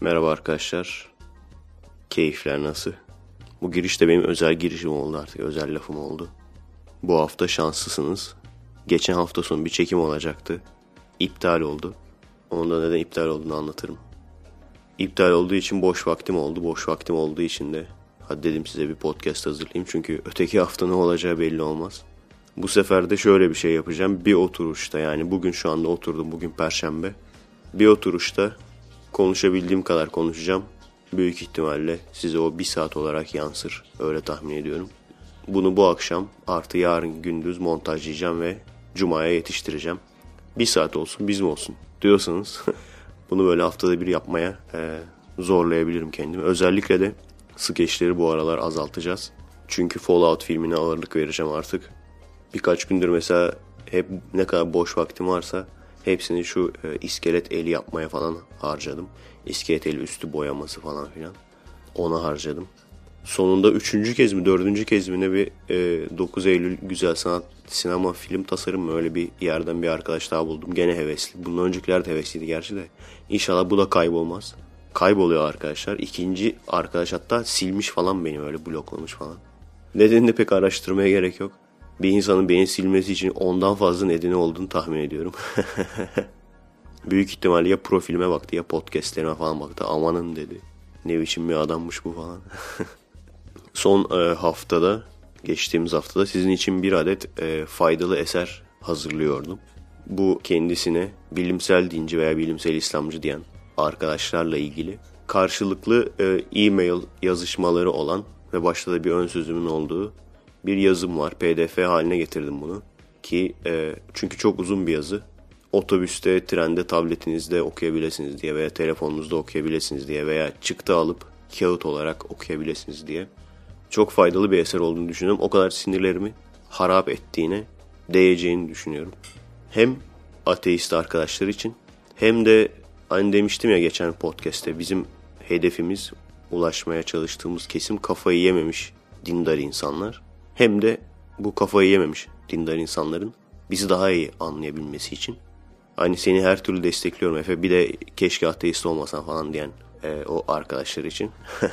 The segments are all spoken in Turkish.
Merhaba arkadaşlar. Keyifler nasıl? Bu giriş de benim özel girişim oldu artık. Özel lafım oldu. Bu hafta şanslısınız. Geçen hafta sonu bir çekim olacaktı. İptal oldu. Onda neden iptal olduğunu anlatırım. İptal olduğu için boş vaktim oldu. Boş vaktim olduğu için de hadi dedim size bir podcast hazırlayayım. Çünkü öteki hafta ne olacağı belli olmaz. Bu sefer de şöyle bir şey yapacağım. Bir oturuşta yani bugün şu anda oturdum. Bugün perşembe. Bir oturuşta konuşabildiğim kadar konuşacağım. Büyük ihtimalle size o bir saat olarak yansır. Öyle tahmin ediyorum. Bunu bu akşam artı yarın gündüz montajlayacağım ve Cuma'ya yetiştireceğim. Bir saat olsun bizim olsun diyorsanız bunu böyle haftada bir yapmaya e, zorlayabilirim kendimi. Özellikle de skeçleri bu aralar azaltacağız. Çünkü Fallout filmine ağırlık vereceğim artık. Birkaç gündür mesela hep ne kadar boş vaktim varsa hepsini şu e, iskelet eli yapmaya falan harcadım. İskelet eli üstü boyaması falan filan. Ona harcadım. Sonunda üçüncü kez mi dördüncü kez mi ne bir e, 9 Eylül Güzel Sanat Sinema Film Tasarım mı öyle bir yerden bir arkadaş daha buldum. Gene hevesli. Bundan öncekiler de hevesliydi gerçi de. İnşallah bu da kaybolmaz. Kayboluyor arkadaşlar. İkinci arkadaş hatta silmiş falan beni öyle bloklamış falan. Nedenini pek araştırmaya gerek yok. Bir insanın beni silmesi için ondan fazla nedeni olduğunu tahmin ediyorum. Büyük ihtimalle ya profilime baktı ya podcastlerime falan baktı. Amanın dedi. Ne biçim bir adammış bu falan. Son e, haftada, geçtiğimiz haftada sizin için bir adet e, faydalı eser hazırlıyordum. Bu kendisine bilimsel dinci veya bilimsel İslamcı diyen arkadaşlarla ilgili karşılıklı e, e-mail yazışmaları olan ve başta da bir ön sözümün olduğu bir yazım var. PDF haline getirdim bunu. Ki e, çünkü çok uzun bir yazı. Otobüste, trende, tabletinizde okuyabilirsiniz diye veya telefonunuzda okuyabilirsiniz diye veya çıktı alıp kağıt olarak okuyabilirsiniz diye. Çok faydalı bir eser olduğunu düşünüyorum. O kadar sinirlerimi harap ettiğine değeceğini düşünüyorum. Hem ateist arkadaşlar için hem de hani demiştim ya geçen podcast'te bizim hedefimiz ulaşmaya çalıştığımız kesim kafayı yememiş dindar insanlar. Hem de bu kafayı yememiş dindar insanların bizi daha iyi anlayabilmesi için. Hani seni her türlü destekliyorum Efe bir de keşke ateist olmasan falan diyen e, o arkadaşlar için.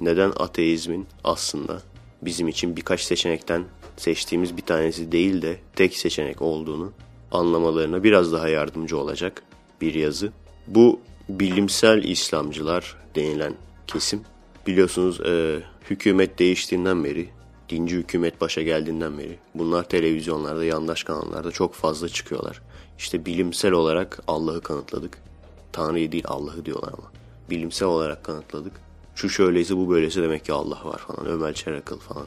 Neden ateizmin aslında bizim için birkaç seçenekten seçtiğimiz bir tanesi değil de tek seçenek olduğunu anlamalarına biraz daha yardımcı olacak bir yazı. Bu bilimsel İslamcılar denilen kesim biliyorsunuz e, hükümet değiştiğinden beri dinci hükümet başa geldiğinden beri bunlar televizyonlarda yandaş kanallarda çok fazla çıkıyorlar. İşte bilimsel olarak Allah'ı kanıtladık. Tanrı'yı değil Allah'ı diyorlar ama. Bilimsel olarak kanıtladık. Şu şöyleyse bu böyleyse demek ki Allah var falan. Ömer Çerakıl falan.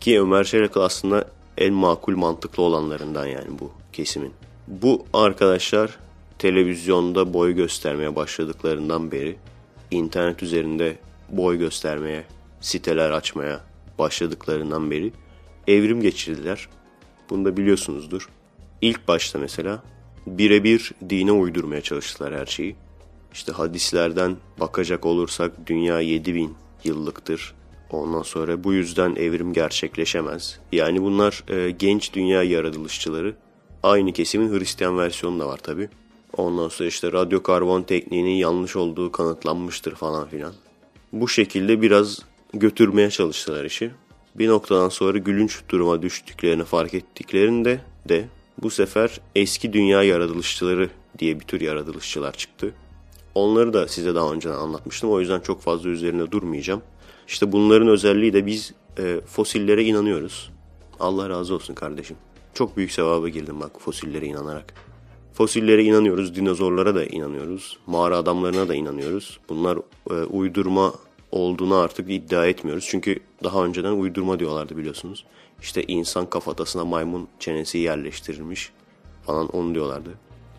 Ki Ömer Çerakıl aslında en makul mantıklı olanlarından yani bu kesimin. Bu arkadaşlar televizyonda boy göstermeye başladıklarından beri internet üzerinde boy göstermeye, siteler açmaya başladıklarından beri evrim geçirdiler. Bunu da biliyorsunuzdur. İlk başta mesela birebir dine uydurmaya çalıştılar her şeyi. İşte hadislerden bakacak olursak dünya 7000 yıllıktır. Ondan sonra bu yüzden evrim gerçekleşemez. Yani bunlar e, genç dünya yaratılışçıları. Aynı kesimin Hristiyan versiyonu da var tabi. Ondan sonra işte radyo karbon tekniğinin yanlış olduğu kanıtlanmıştır falan filan. Bu şekilde biraz götürmeye çalıştılar işi. Bir noktadan sonra gülünç duruma düştüklerini fark ettiklerinde de bu sefer eski dünya yaratılışçıları diye bir tür yaratılışçılar çıktı. Onları da size daha önce anlatmıştım. O yüzden çok fazla üzerine durmayacağım. İşte bunların özelliği de biz e, fosillere inanıyoruz. Allah razı olsun kardeşim. Çok büyük sevaba girdim bak fosillere inanarak. Fosillere inanıyoruz, dinozorlara da inanıyoruz, mağara adamlarına da inanıyoruz. Bunlar e, uydurma olduğunu artık iddia etmiyoruz. Çünkü daha önceden uydurma diyorlardı biliyorsunuz. İşte insan kafatasına maymun çenesi yerleştirilmiş falan onu diyorlardı.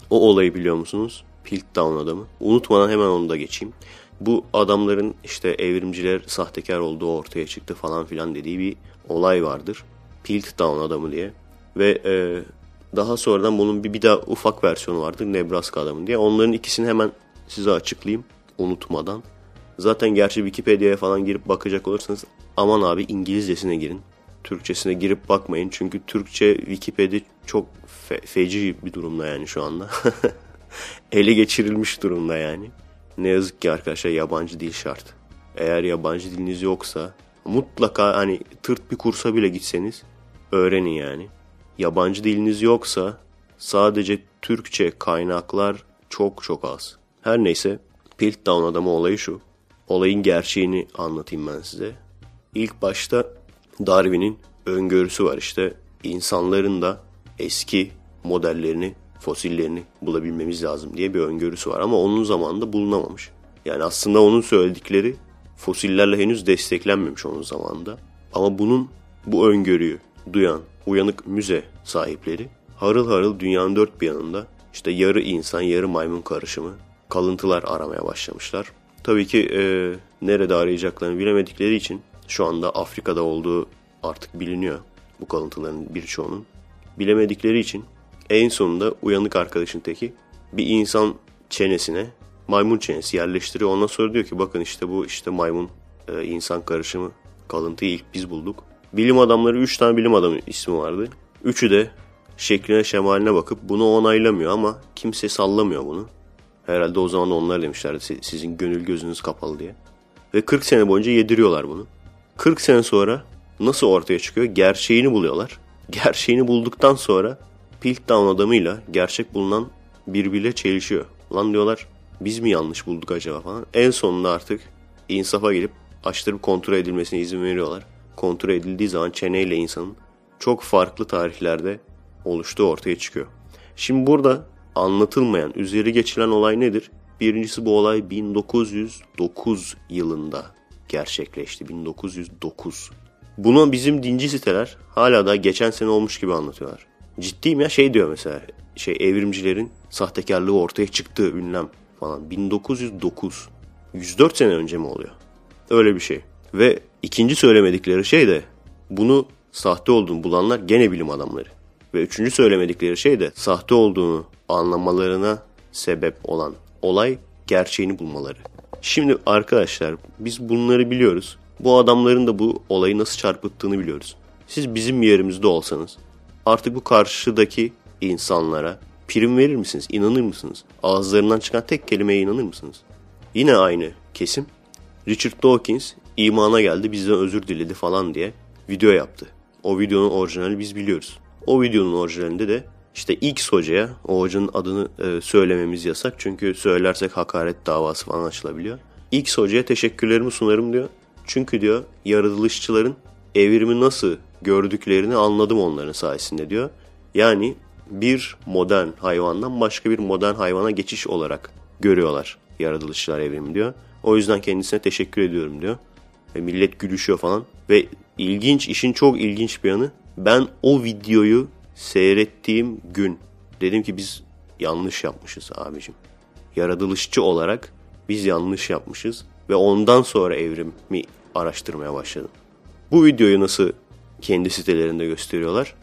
O olayı biliyor musunuz? Piltdown adamı. Unutmadan hemen onu da geçeyim. Bu adamların işte evrimciler sahtekar olduğu ortaya çıktı falan filan dediği bir olay vardır. Piltdown adamı diye. Ve e, daha sonradan bunun bir, bir daha ufak versiyonu vardır. Nebraska adamı diye. Onların ikisini hemen size açıklayayım unutmadan. Zaten gerçi Wikipedia'ya falan girip bakacak olursanız aman abi İngilizcesine girin. Türkçesine girip bakmayın. Çünkü Türkçe Wikipedia çok fe- feci bir durumda yani şu anda. Ele geçirilmiş durumda yani. ne yazık ki arkadaşlar yabancı dil şart. Eğer yabancı diliniz yoksa mutlaka hani tırt bir kursa bile gitseniz öğrenin yani. Yabancı diliniz yoksa sadece Türkçe kaynaklar çok çok az. Her neyse Piltdown adamı olayı şu. Olayın gerçeğini anlatayım ben size. İlk başta Darwin'in öngörüsü var işte. insanların da eski modellerini, fosillerini bulabilmemiz lazım diye bir öngörüsü var. Ama onun zamanında bulunamamış. Yani aslında onun söyledikleri fosillerle henüz desteklenmemiş onun zamanında. Ama bunun bu öngörüyü duyan uyanık müze sahipleri harıl harıl dünyanın dört bir yanında işte yarı insan yarı maymun karışımı kalıntılar aramaya başlamışlar. Tabii ki e, nerede arayacaklarını bilemedikleri için şu anda Afrika'da olduğu artık biliniyor bu kalıntıların birçoğunun. Bilemedikleri için en sonunda uyanık arkadaşın teki bir insan çenesine maymun çenesi yerleştiriyor. Ondan sonra diyor ki bakın işte bu işte maymun e, insan karışımı kalıntıyı ilk biz bulduk. Bilim adamları 3 tane bilim adamı ismi vardı. Üçü de şekline şemaline bakıp bunu onaylamıyor ama kimse sallamıyor bunu. Herhalde o zaman onlar demişlerdi sizin gönül gözünüz kapalı diye. Ve 40 sene boyunca yediriyorlar bunu. 40 sene sonra nasıl ortaya çıkıyor? Gerçeğini buluyorlar. Gerçeğini bulduktan sonra Piltdown adamıyla gerçek bulunan birbiriyle çelişiyor. Lan diyorlar biz mi yanlış bulduk acaba falan. En sonunda artık insafa gelip açtırıp kontrol edilmesine izin veriyorlar. Kontrol edildiği zaman çeneyle insanın çok farklı tarihlerde oluştuğu ortaya çıkıyor. Şimdi burada anlatılmayan, üzeri geçilen olay nedir? Birincisi bu olay 1909 yılında gerçekleşti. 1909. Bunu bizim dinci siteler hala da geçen sene olmuş gibi anlatıyorlar. Ciddiyim ya şey diyor mesela şey evrimcilerin sahtekarlığı ortaya çıktığı ünlem falan 1909 104 sene önce mi oluyor? Öyle bir şey. Ve ikinci söylemedikleri şey de bunu sahte olduğunu bulanlar gene bilim adamları. Ve üçüncü söylemedikleri şey de sahte olduğunu anlamalarına sebep olan olay gerçeğini bulmaları. Şimdi arkadaşlar biz bunları biliyoruz. Bu adamların da bu olayı nasıl çarpıttığını biliyoruz. Siz bizim yerimizde olsanız artık bu karşıdaki insanlara prim verir misiniz? İnanır mısınız? Ağızlarından çıkan tek kelimeye inanır mısınız? Yine aynı kesim. Richard Dawkins imana geldi bizden özür diledi falan diye video yaptı. O videonun orijinali biz biliyoruz. O videonun orijinalinde de işte X hocaya, o hocanın adını e, söylememiz yasak. Çünkü söylersek hakaret davası falan açılabiliyor. X hocaya teşekkürlerimi sunarım diyor. Çünkü diyor yaratılışçıların evrimi nasıl gördüklerini anladım onların sayesinde diyor. Yani bir modern hayvandan başka bir modern hayvana geçiş olarak görüyorlar yaratılışçılar evrimi diyor. O yüzden kendisine teşekkür ediyorum diyor. Ve millet gülüşüyor falan. Ve ilginç, işin çok ilginç bir yanı ben o videoyu seyrettiğim gün dedim ki biz yanlış yapmışız abicim. Yaratılışçı olarak biz yanlış yapmışız ve ondan sonra evrimi araştırmaya başladım. Bu videoyu nasıl kendi sitelerinde gösteriyorlar?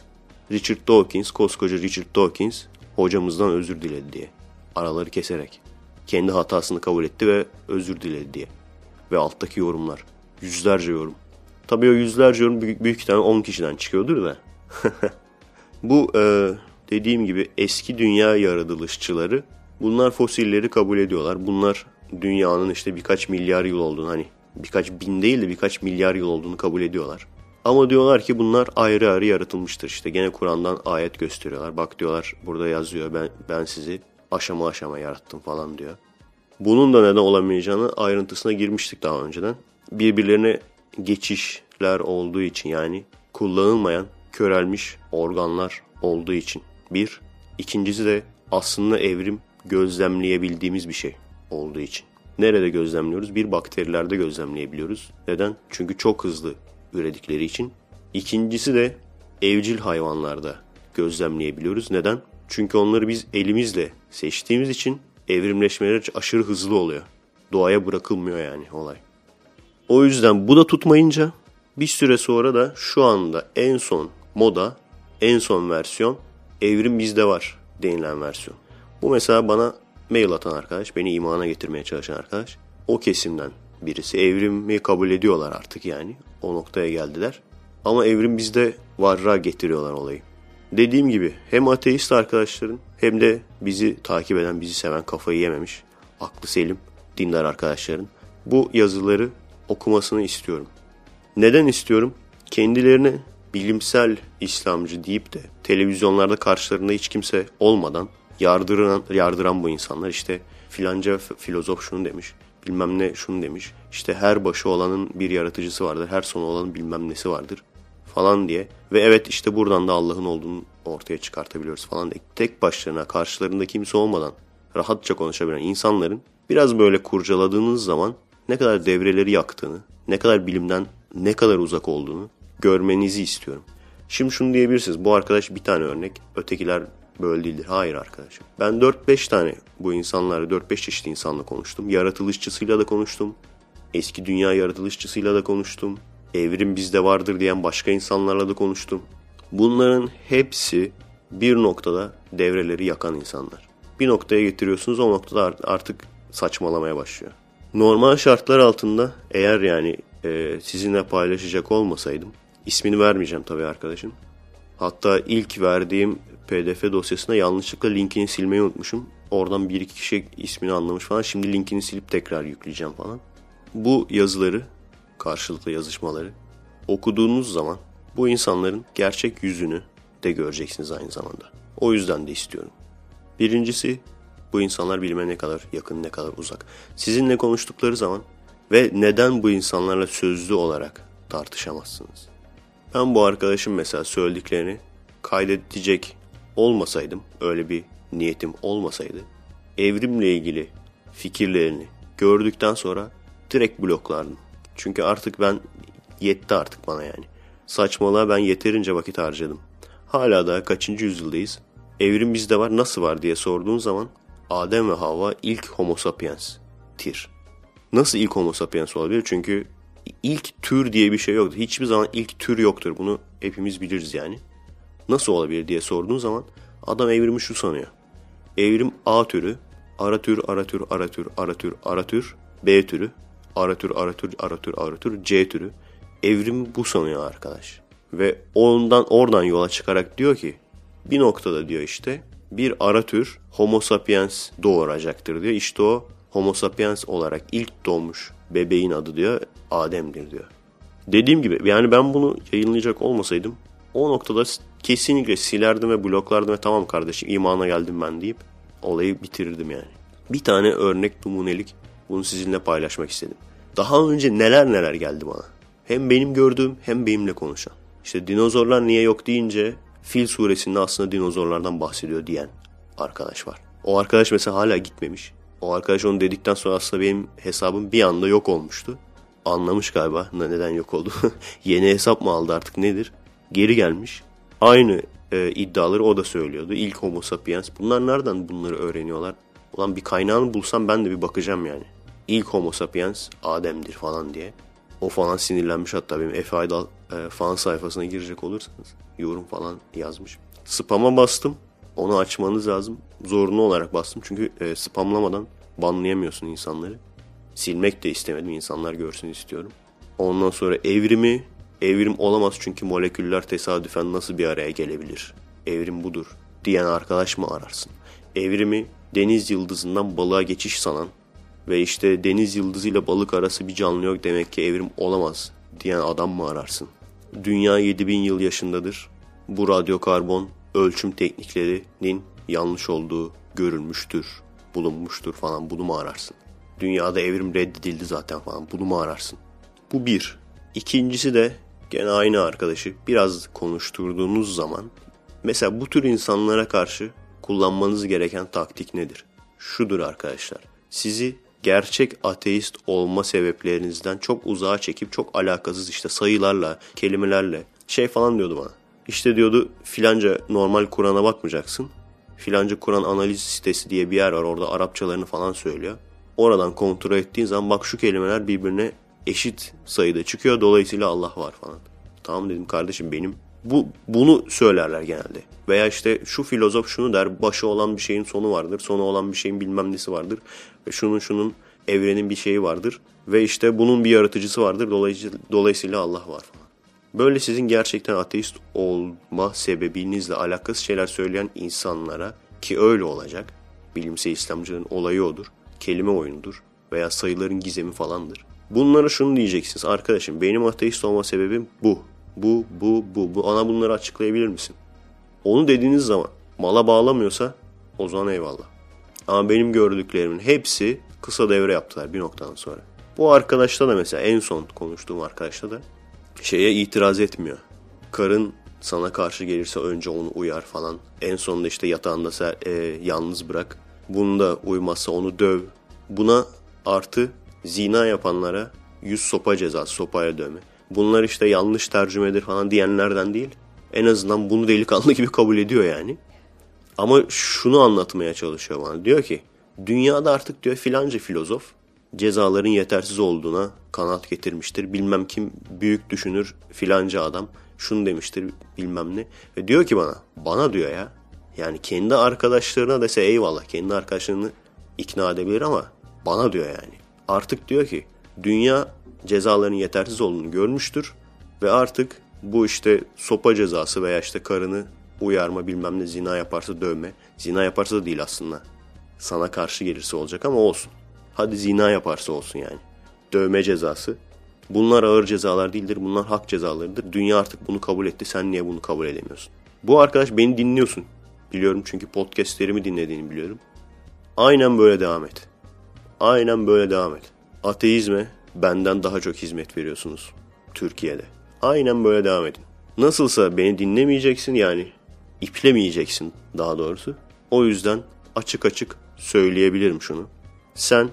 Richard Dawkins, koskoca Richard Dawkins hocamızdan özür diledi diye. Araları keserek. Kendi hatasını kabul etti ve özür diledi diye. Ve alttaki yorumlar. Yüzlerce yorum. Tabii o yüzlerce yorum büyük, büyük ihtimalle 10 kişiden çıkıyordur da. Bu e, dediğim gibi eski dünya yaratılışçıları bunlar fosilleri kabul ediyorlar. Bunlar dünyanın işte birkaç milyar yıl olduğunu hani birkaç bin değil de birkaç milyar yıl olduğunu kabul ediyorlar. Ama diyorlar ki bunlar ayrı ayrı yaratılmıştır. İşte gene Kur'an'dan ayet gösteriyorlar. Bak diyorlar burada yazıyor ben, ben sizi aşama aşama yarattım falan diyor. Bunun da neden olamayacağını ayrıntısına girmiştik daha önceden. Birbirlerine geçişler olduğu için yani kullanılmayan körelmiş organlar olduğu için. Bir. ikincisi de aslında evrim gözlemleyebildiğimiz bir şey olduğu için. Nerede gözlemliyoruz? Bir bakterilerde gözlemleyebiliyoruz. Neden? Çünkü çok hızlı üredikleri için. İkincisi de evcil hayvanlarda gözlemleyebiliyoruz. Neden? Çünkü onları biz elimizle seçtiğimiz için evrimleşmeleri aşırı hızlı oluyor. Doğaya bırakılmıyor yani olay. O yüzden bu da tutmayınca bir süre sonra da şu anda en son moda, en son versiyon evrim bizde var denilen versiyon. Bu mesela bana mail atan arkadaş, beni imana getirmeye çalışan arkadaş. O kesimden birisi. Evrimi kabul ediyorlar artık yani. O noktaya geldiler. Ama evrim bizde varra getiriyorlar olayı. Dediğim gibi hem ateist arkadaşların hem de bizi takip eden, bizi seven kafayı yememiş, aklı selim dindar arkadaşların bu yazıları okumasını istiyorum. Neden istiyorum? Kendilerini bilimsel İslamcı deyip de televizyonlarda karşılarında hiç kimse olmadan yardıran, yardıran bu insanlar işte filanca filozof şunu demiş, bilmem ne şunu demiş. İşte her başı olanın bir yaratıcısı vardır, her sonu olanın bilmem nesi vardır falan diye. Ve evet işte buradan da Allah'ın olduğunu ortaya çıkartabiliyoruz falan diye. Tek başlarına karşılarında kimse olmadan rahatça konuşabilen insanların biraz böyle kurcaladığınız zaman ne kadar devreleri yaktığını, ne kadar bilimden ne kadar uzak olduğunu görmenizi istiyorum. Şimdi şunu diyebilirsiniz. Bu arkadaş bir tane örnek. Ötekiler böyle değildir. Hayır arkadaşım. Ben 4-5 tane bu insanlarla 4-5 çeşit insanla konuştum. Yaratılışçısıyla da konuştum. Eski dünya yaratılışçısıyla da konuştum. Evrim bizde vardır diyen başka insanlarla da konuştum. Bunların hepsi bir noktada devreleri yakan insanlar. Bir noktaya getiriyorsunuz o noktada artık saçmalamaya başlıyor. Normal şartlar altında eğer yani e, sizinle paylaşacak olmasaydım ismini vermeyeceğim tabii arkadaşın. Hatta ilk verdiğim pdf dosyasına yanlışlıkla linkini silmeyi unutmuşum. Oradan bir iki kişi ismini anlamış falan. Şimdi linkini silip tekrar yükleyeceğim falan. Bu yazıları, karşılıklı yazışmaları okuduğunuz zaman bu insanların gerçek yüzünü de göreceksiniz aynı zamanda. O yüzden de istiyorum. Birincisi bu insanlar bilime ne kadar yakın ne kadar uzak. Sizinle konuştukları zaman ve neden bu insanlarla sözlü olarak tartışamazsınız? Ben bu arkadaşım mesela söylediklerini kaydedecek olmasaydım, öyle bir niyetim olmasaydı, evrimle ilgili fikirlerini gördükten sonra direkt bloklardım. Çünkü artık ben yetti artık bana yani. Saçmalığa ben yeterince vakit harcadım. Hala da kaçıncı yüzyıldayız? Evrim bizde var nasıl var diye sorduğun zaman Adem ve Havva ilk homo sapiens tir. Nasıl ilk homo sapiens olabilir? Çünkü ilk tür diye bir şey yoktur. Hiçbir zaman ilk tür yoktur. Bunu hepimiz biliriz yani. Nasıl olabilir diye sorduğun zaman adam evrimi şu sanıyor. Evrim A türü, ara tür, ara tür, ara tür, ara tür, ara tür, B türü, ara tür, ara tür, ara tür, ara tür, C türü. Evrim bu sanıyor arkadaş. Ve ondan oradan yola çıkarak diyor ki bir noktada diyor işte bir ara tür Homo sapiens doğuracaktır diyor. İşte o Homo sapiens olarak ilk doğmuş bebeğin adı diyor Adem'dir diyor. Dediğim gibi yani ben bunu yayınlayacak olmasaydım o noktada kesinlikle silerdim ve bloklardım ve tamam kardeşim imana geldim ben deyip olayı bitirirdim yani. Bir tane örnek numunelik bunu sizinle paylaşmak istedim. Daha önce neler neler geldi bana. Hem benim gördüğüm hem benimle konuşan. İşte dinozorlar niye yok deyince Fil suresinde aslında dinozorlardan bahsediyor diyen arkadaş var. O arkadaş mesela hala gitmemiş. O arkadaş onu dedikten sonra aslında benim hesabım bir anda yok olmuştu. Anlamış galiba neden yok oldu. Yeni hesap mı aldı artık nedir? Geri gelmiş. Aynı e, iddiaları o da söylüyordu. İlk homo sapiens. Bunlar nereden bunları öğreniyorlar? Ulan bir kaynağını bulsam ben de bir bakacağım yani. İlk homo sapiens Adem'dir falan diye. O falan sinirlenmiş hatta benim Efe Aydal e, fan sayfasına girecek olursanız yorum falan yazmış. Spam'a bastım. Onu açmanız lazım. Zorunlu olarak bastım. Çünkü e, spamlamadan banlayamıyorsun insanları. Silmek de istemedim. insanlar görsün istiyorum. Ondan sonra evrimi evrim olamaz çünkü moleküller tesadüfen nasıl bir araya gelebilir? Evrim budur diyen arkadaş mı ararsın? Evrimi deniz yıldızından balığa geçiş sanan ve işte deniz yıldızıyla balık arası bir canlı yok demek ki evrim olamaz diyen adam mı ararsın? Dünya 7000 yıl yaşındadır. Bu radyokarbon ölçüm tekniklerinin yanlış olduğu görülmüştür, bulunmuştur falan bunu mu ararsın? Dünyada evrim reddedildi zaten falan bunu mu ararsın? Bu bir. İkincisi de gene aynı arkadaşı biraz konuşturduğunuz zaman mesela bu tür insanlara karşı kullanmanız gereken taktik nedir? Şudur arkadaşlar. Sizi gerçek ateist olma sebeplerinizden çok uzağa çekip çok alakasız işte sayılarla, kelimelerle şey falan diyordu bana. İşte diyordu filanca normal Kur'an'a bakmayacaksın. Filanca Kur'an analiz sitesi diye bir yer var orada Arapçalarını falan söylüyor. Oradan kontrol ettiğin zaman bak şu kelimeler birbirine eşit sayıda çıkıyor dolayısıyla Allah var falan. Tamam dedim kardeşim benim bu bunu söylerler genelde. Veya işte şu filozof şunu der, başı olan bir şeyin sonu vardır, sonu olan bir şeyin bilmem nesi vardır. Ve şunun şunun evrenin bir şeyi vardır. Ve işte bunun bir yaratıcısı vardır, dolayısıyla, dolayısıyla Allah var falan. Böyle sizin gerçekten ateist olma sebebinizle alakası şeyler söyleyen insanlara ki öyle olacak. Bilimsel İslamcının olayı odur. Kelime oyunudur. veya sayıların gizemi falandır. Bunlara şunu diyeceksiniz. Arkadaşım benim ateist olma sebebim bu. Bu, bu, bu, bu. Ana bunları açıklayabilir misin? Onu dediğiniz zaman mala bağlamıyorsa o zaman eyvallah. Ama benim gördüklerimin hepsi kısa devre yaptılar bir noktadan sonra. Bu arkadaşta da mesela en son konuştuğum arkadaşta da şeye itiraz etmiyor. Karın sana karşı gelirse önce onu uyar falan. En sonunda işte yatağında ser, e, yalnız bırak. Bunu da uymazsa onu döv. Buna artı zina yapanlara yüz sopa cezası, sopaya dövme. Bunlar işte yanlış tercümedir falan diyenlerden değil. En azından bunu delikanlı gibi kabul ediyor yani. Ama şunu anlatmaya çalışıyor bana. Diyor ki dünyada artık diyor filanca filozof cezaların yetersiz olduğuna kanaat getirmiştir. Bilmem kim büyük düşünür filanca adam şunu demiştir bilmem ne. Ve diyor ki bana bana diyor ya yani kendi arkadaşlarına dese eyvallah kendi arkadaşlarını ikna edebilir ama bana diyor yani. Artık diyor ki dünya cezaların yetersiz olduğunu görmüştür ve artık bu işte sopa cezası veya işte karını uyarma bilmem ne zina yaparsa dövme. Zina yaparsa da değil aslında. Sana karşı gelirse olacak ama olsun. Hadi zina yaparsa olsun yani. Dövme cezası. Bunlar ağır cezalar değildir. Bunlar hak cezalarıdır. Dünya artık bunu kabul etti. Sen niye bunu kabul edemiyorsun? Bu arkadaş beni dinliyorsun. Biliyorum çünkü podcastlerimi dinlediğini biliyorum. Aynen böyle devam et. Aynen böyle devam et. Ateizme benden daha çok hizmet veriyorsunuz Türkiye'de. Aynen böyle devam edin. Nasılsa beni dinlemeyeceksin yani iplemeyeceksin daha doğrusu. O yüzden açık açık söyleyebilirim şunu. Sen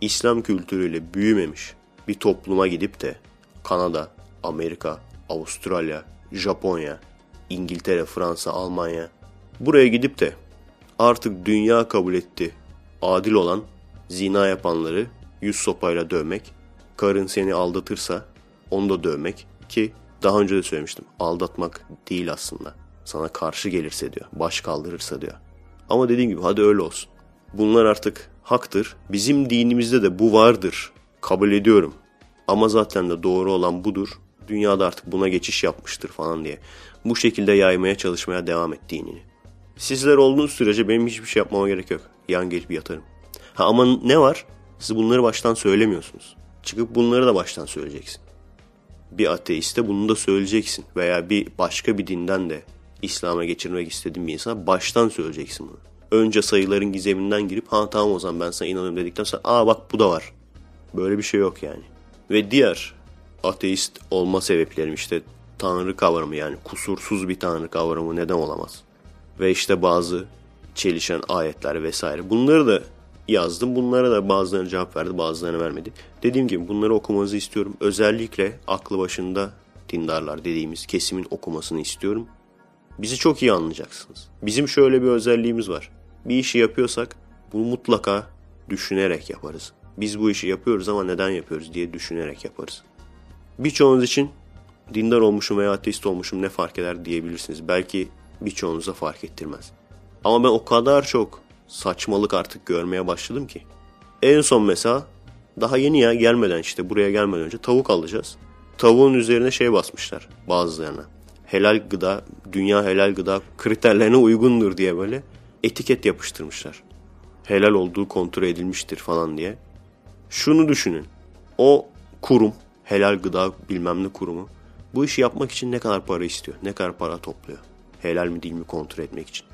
İslam kültürüyle büyümemiş bir topluma gidip de Kanada, Amerika, Avustralya, Japonya, İngiltere, Fransa, Almanya buraya gidip de artık dünya kabul etti adil olan zina yapanları yüz sopayla dövmek, karın seni aldatırsa onu da dövmek ki daha önce de söylemiştim aldatmak değil aslında sana karşı gelirse diyor baş kaldırırsa diyor. Ama dediğim gibi hadi öyle olsun. Bunlar artık haktır. Bizim dinimizde de bu vardır. Kabul ediyorum. Ama zaten de doğru olan budur. Dünyada artık buna geçiş yapmıştır falan diye. Bu şekilde yaymaya çalışmaya devam et dinini. Sizler olduğunuz sürece benim hiçbir şey yapmama gerek yok. Yan gelip yatarım. Ha ama ne var? Siz bunları baştan söylemiyorsunuz. Çıkıp bunları da baştan söyleyeceksin. Bir ateiste bunu da söyleyeceksin. Veya bir başka bir dinden de İslam'a geçirmek istediğin bir insana baştan söyleyeceksin bunu. Önce sayıların gizeminden girip ha tamam o zaman ben sana inanıyorum dedikten sonra aa bak bu da var. Böyle bir şey yok yani. Ve diğer ateist olma sebeplerim işte tanrı kavramı yani kusursuz bir tanrı kavramı neden olamaz? Ve işte bazı çelişen ayetler vesaire. Bunları da yazdım. Bunlara da bazılarına cevap verdi bazılarına vermedi. Dediğim gibi bunları okumanızı istiyorum. Özellikle aklı başında dindarlar dediğimiz kesimin okumasını istiyorum. Bizi çok iyi anlayacaksınız. Bizim şöyle bir özelliğimiz var. Bir işi yapıyorsak bunu mutlaka düşünerek yaparız. Biz bu işi yapıyoruz ama neden yapıyoruz diye düşünerek yaparız. Birçoğunuz için dindar olmuşum veya ateist olmuşum ne fark eder diyebilirsiniz. Belki birçoğunuza fark ettirmez. Ama ben o kadar çok saçmalık artık görmeye başladım ki. En son mesela daha yeni ya gelmeden işte buraya gelmeden önce tavuk alacağız. Tavuğun üzerine şey basmışlar bazılarına. Helal gıda, dünya helal gıda kriterlerine uygundur diye böyle etiket yapıştırmışlar. Helal olduğu kontrol edilmiştir falan diye. Şunu düşünün. O kurum, helal gıda bilmem ne kurumu bu işi yapmak için ne kadar para istiyor? Ne kadar para topluyor? Helal mi değil mi kontrol etmek için.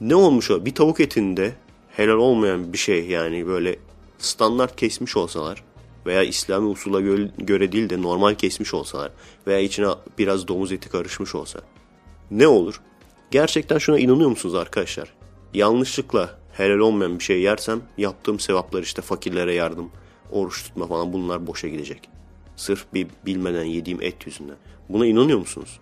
Ne olmuş o? Bir tavuk etinde helal olmayan bir şey yani böyle standart kesmiş olsalar veya İslami usula göre değil de normal kesmiş olsalar veya içine biraz domuz eti karışmış olsa ne olur? Gerçekten şuna inanıyor musunuz arkadaşlar? Yanlışlıkla helal olmayan bir şey yersem yaptığım sevaplar işte fakirlere yardım, oruç tutma falan bunlar boşa gidecek. Sırf bir bilmeden yediğim et yüzünden. Buna inanıyor musunuz?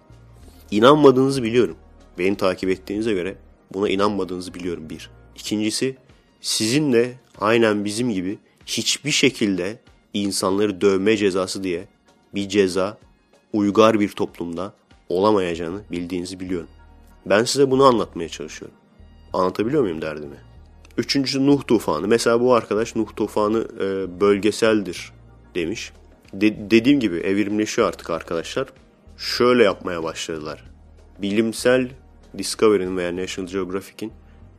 İnanmadığınızı biliyorum. Beni takip ettiğinize göre buna inanmadığınızı biliyorum bir. İkincisi sizin de aynen bizim gibi hiçbir şekilde insanları dövme cezası diye bir ceza uygar bir toplumda olamayacağını bildiğinizi biliyorum. Ben size bunu anlatmaya çalışıyorum. Anlatabiliyor muyum derdimi? Üçüncüsü Nuh tufanı. Mesela bu arkadaş Nuh tufanı e, bölgeseldir demiş. De- dediğim gibi evrimleşiyor artık arkadaşlar. Şöyle yapmaya başladılar. Bilimsel Discovery'nin veya National Geographic'in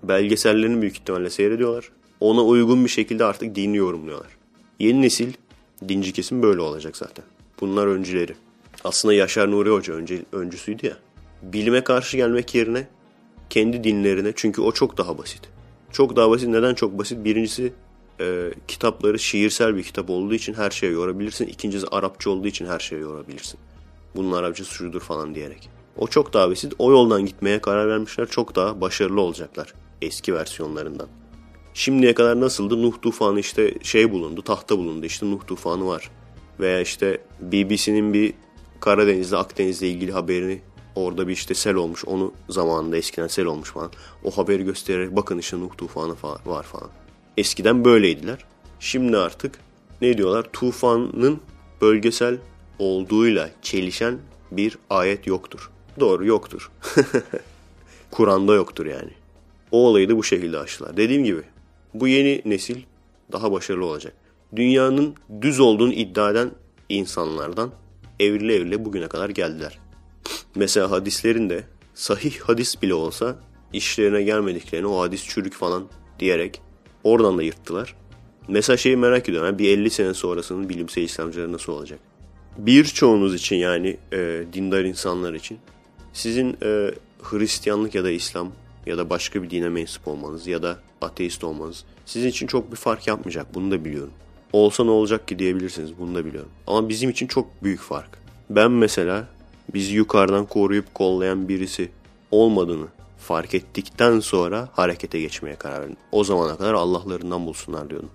belgesellerini büyük ihtimalle seyrediyorlar. Ona uygun bir şekilde artık dini yorumluyorlar. Yeni nesil dinci kesim böyle olacak zaten. Bunlar öncüleri. Aslında Yaşar Nuri Hoca önce, öncüsüydü ya. Bilime karşı gelmek yerine kendi dinlerine çünkü o çok daha basit. Çok daha basit. Neden çok basit? Birincisi e, kitapları şiirsel bir kitap olduğu için her şeye yorabilirsin. İkincisi Arapça olduğu için her şeye yorabilirsin. Bunun Arapçası şudur falan diyerek. O çok daha basit. O yoldan gitmeye karar vermişler. Çok daha başarılı olacaklar eski versiyonlarından. Şimdiye kadar nasıldı? Nuh tufanı işte şey bulundu, tahta bulundu. İşte Nuh tufanı var. Veya işte BBC'nin bir Karadeniz'de Akdeniz'le ilgili haberini orada bir işte sel olmuş. Onu zamanında eskiden sel olmuş falan. O haberi göstererek bakın işte Nuh tufanı falan var falan. Eskiden böyleydiler. Şimdi artık ne diyorlar? Tufanın bölgesel olduğuyla çelişen bir ayet yoktur. Doğru yoktur. Kur'an'da yoktur yani. O olayı da bu şekilde aştılar. Dediğim gibi bu yeni nesil daha başarılı olacak. Dünyanın düz olduğunu iddia eden insanlardan evrile evrile bugüne kadar geldiler. Mesela hadislerin de sahih hadis bile olsa işlerine gelmediklerini o hadis çürük falan diyerek oradan da yırttılar. Mesela şeyi merak ediyorum. Yani bir 50 sene sonrasının bilimsel İslamcıları nasıl olacak? Birçoğunuz için yani e, dindar insanlar için sizin e, Hristiyanlık ya da İslam ya da başka bir dine mensup olmanız ya da ateist olmanız sizin için çok bir fark yapmayacak. Bunu da biliyorum. Olsa ne olacak ki diyebilirsiniz. Bunu da biliyorum. Ama bizim için çok büyük fark. Ben mesela bizi yukarıdan koruyup kollayan birisi olmadığını fark ettikten sonra harekete geçmeye karar verdim. O zamana kadar Allah'larından bulsunlar diyordum.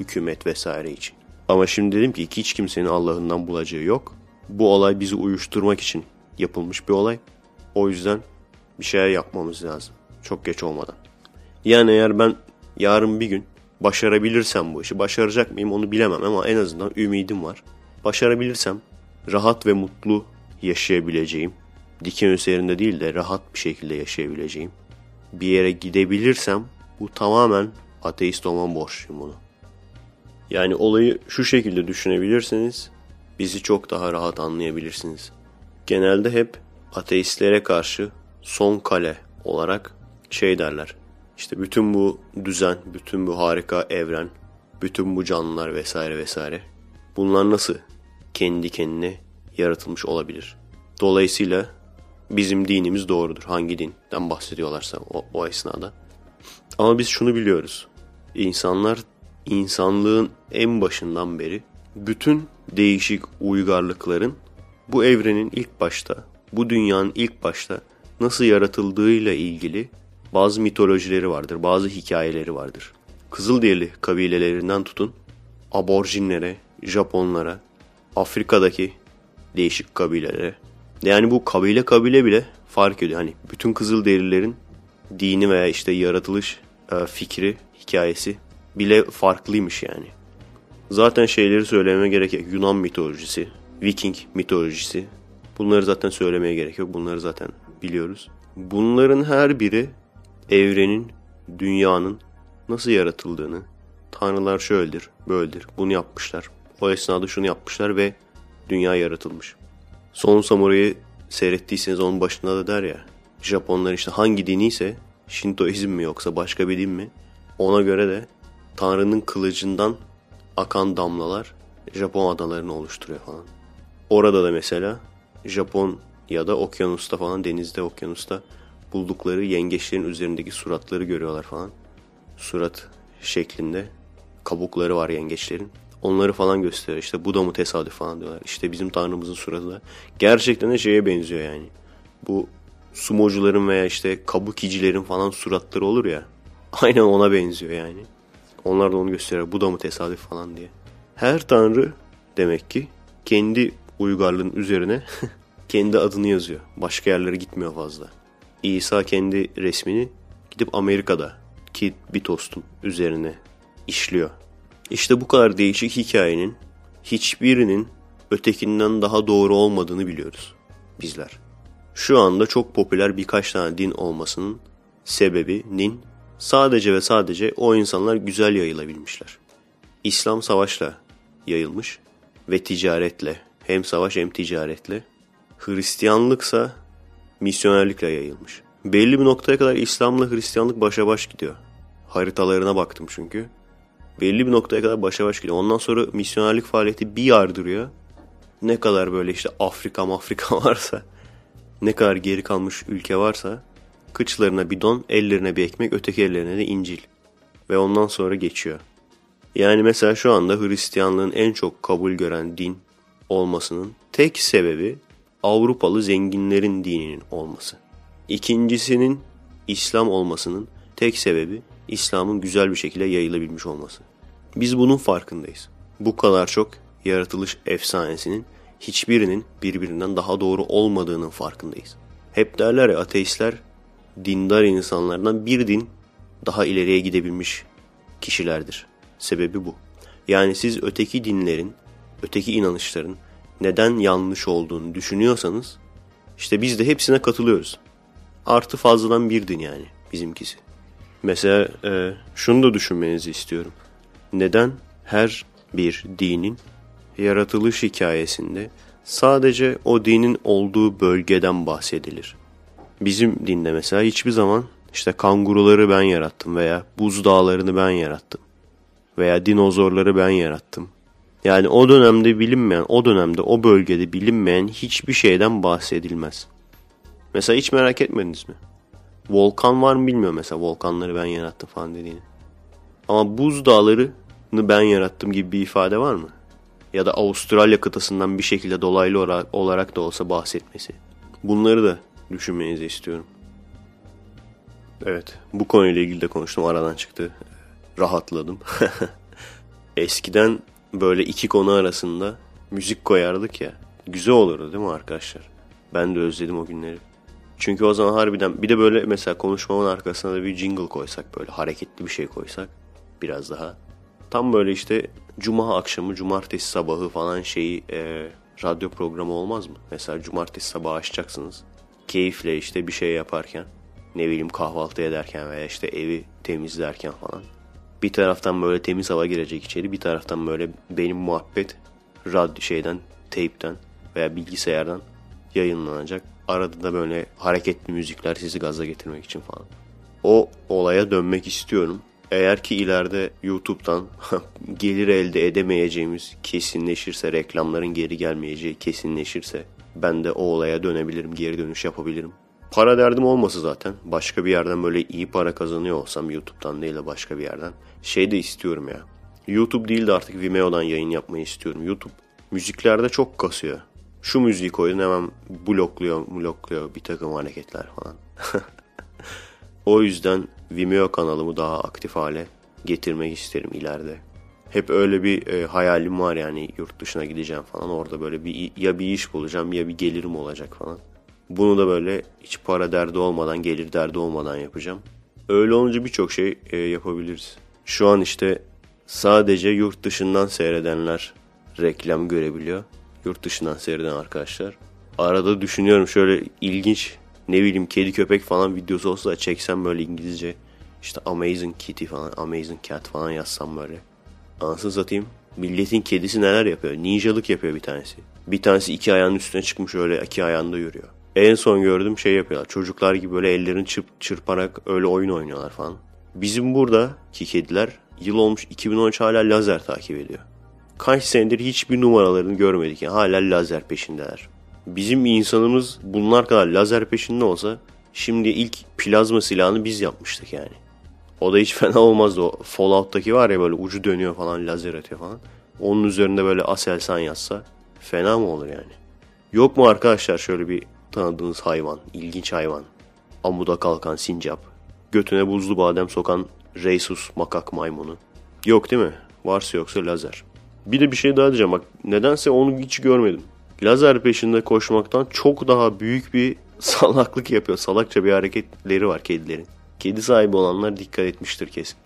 Hükümet vesaire için. Ama şimdi dedim ki hiç kimsenin Allah'ından bulacağı yok. Bu olay bizi uyuşturmak için yapılmış bir olay. O yüzden bir şeyler yapmamız lazım. Çok geç olmadan. Yani eğer ben yarın bir gün başarabilirsem bu işi, başaracak mıyım onu bilemem ama en azından ümidim var. Başarabilirsem rahat ve mutlu yaşayabileceğim, diken üzerinde değil de rahat bir şekilde yaşayabileceğim bir yere gidebilirsem bu tamamen ateist olmam borçluyum bunu. Yani olayı şu şekilde düşünebilirseniz bizi çok daha rahat anlayabilirsiniz. Genelde hep ateistlere karşı son kale olarak şey derler. İşte bütün bu düzen, bütün bu harika evren, bütün bu canlılar vesaire vesaire. Bunlar nasıl kendi kendine yaratılmış olabilir? Dolayısıyla bizim dinimiz doğrudur. Hangi dinden bahsediyorlarsa o, o esnada. Ama biz şunu biliyoruz. İnsanlar insanlığın en başından beri bütün değişik uygarlıkların bu evrenin ilk başta, bu dünyanın ilk başta nasıl yaratıldığıyla ilgili bazı mitolojileri vardır, bazı hikayeleri vardır. Kızılderili kabilelerinden tutun, aborjinlere, Japonlara, Afrika'daki değişik kabilelere. Yani bu kabile kabile bile fark ediyor. Hani bütün Kızılderililerin dini veya işte yaratılış e, fikri, hikayesi bile farklıymış yani. Zaten şeyleri söylememe gerek yok. Yunan mitolojisi, Viking mitolojisi. Bunları zaten söylemeye gerek yok. Bunları zaten biliyoruz. Bunların her biri evrenin, dünyanın nasıl yaratıldığını, tanrılar şöyledir, böyledir, bunu yapmışlar. O esnada şunu yapmışlar ve dünya yaratılmış. Son Samurai'yi seyrettiyseniz onun başında da der ya, Japonlar işte hangi dini ise Şintoizm mi yoksa başka bir din mi? Ona göre de Tanrı'nın kılıcından akan damlalar Japon adalarını oluşturuyor falan. Orada da mesela Japon ya da okyanusta falan denizde okyanusta buldukları yengeçlerin üzerindeki suratları görüyorlar falan. Surat şeklinde kabukları var yengeçlerin. Onları falan gösteriyor. İşte bu da mı tesadüf falan diyorlar. İşte bizim tanrımızın suratı da. Gerçekten de şeye benziyor yani. Bu sumocuların veya işte kabukicilerin falan suratları olur ya. Aynen ona benziyor yani. Onlar da onu gösteriyor. Bu da mı tesadüf falan diye. Her tanrı demek ki kendi uygarlığın üzerine kendi adını yazıyor. Başka yerlere gitmiyor fazla. İsa kendi resmini gidip Amerika'da ki Bitos'un üzerine işliyor. İşte bu kadar değişik hikayenin hiçbirinin ötekinden daha doğru olmadığını biliyoruz bizler. Şu anda çok popüler birkaç tane din olmasının sebebinin sadece ve sadece o insanlar güzel yayılabilmişler. İslam savaşla yayılmış ve ticaretle hem savaş hem ticaretle. Hristiyanlıksa misyonerlikle yayılmış. Belli bir noktaya kadar İslam'la Hristiyanlık başa baş gidiyor. Haritalarına baktım çünkü. Belli bir noktaya kadar başa baş gidiyor. Ondan sonra misyonerlik faaliyeti bir yardırıyor. Ne kadar böyle işte Afrika Afrika varsa, ne kadar geri kalmış ülke varsa kıçlarına bir don, ellerine bir ekmek, öteki ellerine de İncil. Ve ondan sonra geçiyor. Yani mesela şu anda Hristiyanlığın en çok kabul gören din olmasının tek sebebi Avrupalı zenginlerin dininin olması. İkincisinin İslam olmasının tek sebebi İslam'ın güzel bir şekilde yayılabilmiş olması. Biz bunun farkındayız. Bu kadar çok yaratılış efsanesinin hiçbirinin birbirinden daha doğru olmadığının farkındayız. Hep derler ya ateistler dindar insanlardan bir din daha ileriye gidebilmiş kişilerdir. Sebebi bu. Yani siz öteki dinlerin, öteki inanışların neden yanlış olduğunu düşünüyorsanız işte biz de hepsine katılıyoruz. Artı fazladan bir din yani bizimkisi. Mesela e, şunu da düşünmenizi istiyorum. Neden her bir dinin yaratılış hikayesinde sadece o dinin olduğu bölgeden bahsedilir? Bizim dinde mesela hiçbir zaman işte kanguruları ben yarattım veya buz dağlarını ben yarattım veya dinozorları ben yarattım. Yani o dönemde bilinmeyen, o dönemde o bölgede bilinmeyen hiçbir şeyden bahsedilmez. Mesela hiç merak etmediniz mi? Volkan var mı bilmiyorum mesela volkanları ben yarattım falan dediğini. Ama buz dağlarını ben yarattım gibi bir ifade var mı? Ya da Avustralya kıtasından bir şekilde dolaylı olarak, da olsa bahsetmesi. Bunları da düşünmenizi istiyorum. Evet bu konuyla ilgili de konuştum aradan çıktı. Rahatladım. Eskiden böyle iki konu arasında müzik koyardık ya. Güzel olurdu değil mi arkadaşlar? Ben de özledim o günleri. Çünkü o zaman harbiden bir de böyle mesela konuşmamın arkasına da bir jingle koysak böyle hareketli bir şey koysak biraz daha. Tam böyle işte cuma akşamı, cumartesi sabahı falan şeyi e, radyo programı olmaz mı? Mesela cumartesi sabahı açacaksınız. Keyifle işte bir şey yaparken ne bileyim kahvaltı ederken veya işte evi temizlerken falan. Bir taraftan böyle temiz hava girecek içeri bir taraftan böyle benim muhabbet radyo şeyden, teypten veya bilgisayardan yayınlanacak. Arada da böyle hareketli müzikler sizi gaza getirmek için falan. O olaya dönmek istiyorum. Eğer ki ileride YouTube'dan gelir elde edemeyeceğimiz kesinleşirse, reklamların geri gelmeyeceği kesinleşirse ben de o olaya dönebilirim, geri dönüş yapabilirim. Para derdim olması zaten. Başka bir yerden böyle iyi para kazanıyor olsam YouTube'dan değil de başka bir yerden. Şey de istiyorum ya. YouTube değil de artık Vimeo'dan yayın yapmayı istiyorum. YouTube müziklerde çok kasıyor. Şu müziği koydun hemen blokluyor, blokluyor bir takım hareketler falan. o yüzden Vimeo kanalımı daha aktif hale getirmek isterim ileride. Hep öyle bir e, hayalim var yani yurt dışına gideceğim falan. Orada böyle bir ya bir iş bulacağım ya bir gelirim olacak falan. Bunu da böyle hiç para derdi olmadan, gelir derdi olmadan yapacağım. Öyle olunca birçok şey e, yapabiliriz. Şu an işte sadece yurt dışından seyredenler reklam görebiliyor. Yurt dışından seyreden arkadaşlar. Arada düşünüyorum şöyle ilginç ne bileyim kedi köpek falan videosu olsa çeksem böyle İngilizce. işte Amazing Kitty falan, Amazing Cat falan yazsam böyle. Anasını satayım. Milletin kedisi neler yapıyor? Ninjalık yapıyor bir tanesi. Bir tanesi iki ayağının üstüne çıkmış öyle iki ayağında yürüyor. En son gördüğüm şey yapıyorlar. Çocuklar gibi böyle ellerini çırp, çırparak öyle oyun oynuyorlar falan. Bizim buradaki kediler yıl olmuş 2013 hala lazer takip ediyor. Kaç senedir hiçbir numaralarını görmedik. Yani hala lazer peşindeler. Bizim insanımız bunlar kadar lazer peşinde olsa şimdi ilk plazma silahını biz yapmıştık yani. O da hiç fena olmazdı. O Fallout'taki var ya böyle ucu dönüyor falan lazer atıyor falan. Onun üzerinde böyle Aselsan yazsa fena mı olur yani? Yok mu arkadaşlar şöyle bir tanıdığınız hayvan, ilginç hayvan? Amuda kalkan sincap, götüne buzlu badem sokan Rhesus makak maymunu. Yok değil mi? Varsa yoksa lazer. Bir de bir şey daha diyeceğim bak nedense onu hiç görmedim. Lazer peşinde koşmaktan çok daha büyük bir salaklık yapıyor. Salakça bir hareketleri var kedilerin. Kedi sahibi olanlar dikkat etmiştir kesin.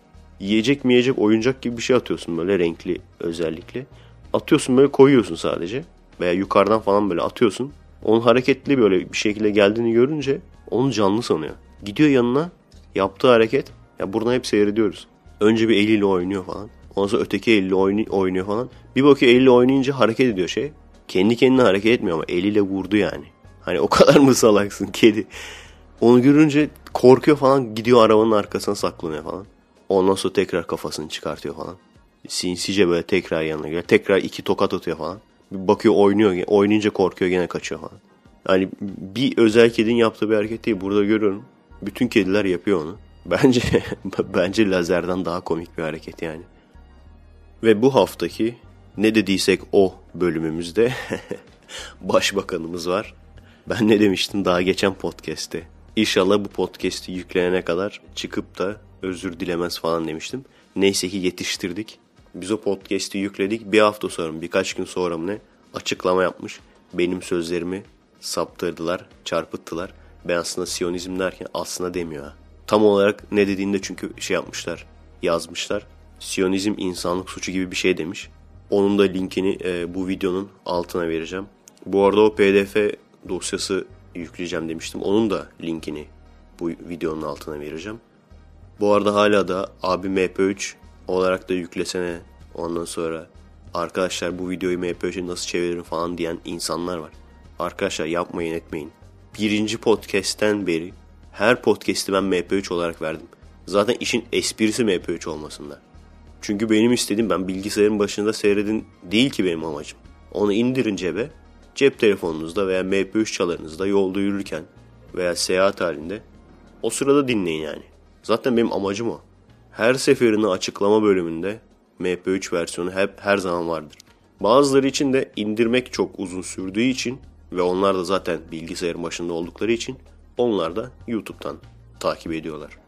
Yiyecek mi yiyecek oyuncak gibi bir şey atıyorsun böyle renkli özellikle. Atıyorsun böyle koyuyorsun sadece. Veya yukarıdan falan böyle atıyorsun. Onun hareketli böyle bir şekilde geldiğini görünce onu canlı sanıyor. Gidiyor yanına yaptığı hareket. Ya buradan hep seyrediyoruz. Önce bir eliyle oynuyor falan. Ondan sonra öteki eliyle oynuyor falan. Bir bakıyor eliyle oynayınca hareket ediyor şey. Kendi kendine hareket etmiyor ama eliyle vurdu yani. Hani o kadar mı salaksın kedi? Onu görünce korkuyor falan gidiyor arabanın arkasına saklanıyor falan. Ondan sonra tekrar kafasını çıkartıyor falan. Sinsice böyle tekrar yanına geliyor. Tekrar iki tokat atıyor falan. Bir bakıyor oynuyor. Oynayınca korkuyor gene kaçıyor falan. Yani bir özel kedinin yaptığı bir hareket değil. Burada görüyorum. Bütün kediler yapıyor onu. Bence bence lazerden daha komik bir hareket yani. Ve bu haftaki ne dediysek o bölümümüzde başbakanımız var. Ben ne demiştim daha geçen podcast'te. İnşallah bu podcast'i yüklenene kadar çıkıp da özür dilemez falan demiştim. Neyse ki yetiştirdik. Biz o podcast'i yükledik. Bir hafta sonra birkaç gün sonra mı ne açıklama yapmış. Benim sözlerimi saptırdılar, çarpıttılar. Ben aslında Siyonizm derken aslında demiyor ha. Tam olarak ne dediğinde çünkü şey yapmışlar, yazmışlar. Siyonizm insanlık suçu gibi bir şey demiş. Onun da linkini e, bu videonun altına vereceğim. Bu arada o pdf dosyası yükleyeceğim demiştim. Onun da linkini bu videonun altına vereceğim. Bu arada hala da abi MP3 olarak da yüklesene. Ondan sonra arkadaşlar bu videoyu MP3'e nasıl çeviririm falan diyen insanlar var. Arkadaşlar yapmayın etmeyin. Birinci podcast'ten beri her podcast'i ben MP3 olarak verdim. Zaten işin esprisi MP3 olmasında. Çünkü benim istediğim ben bilgisayarın başında seyredin değil ki benim amacım. Onu indirin cebe, cep telefonunuzda veya MP3 çalarınızda yolda yürürken veya seyahat halinde o sırada dinleyin yani. Zaten benim amacım o. Her seferinde açıklama bölümünde MP3 versiyonu hep her zaman vardır. Bazıları için de indirmek çok uzun sürdüğü için ve onlar da zaten bilgisayarın başında oldukları için onlar da YouTube'dan takip ediyorlar.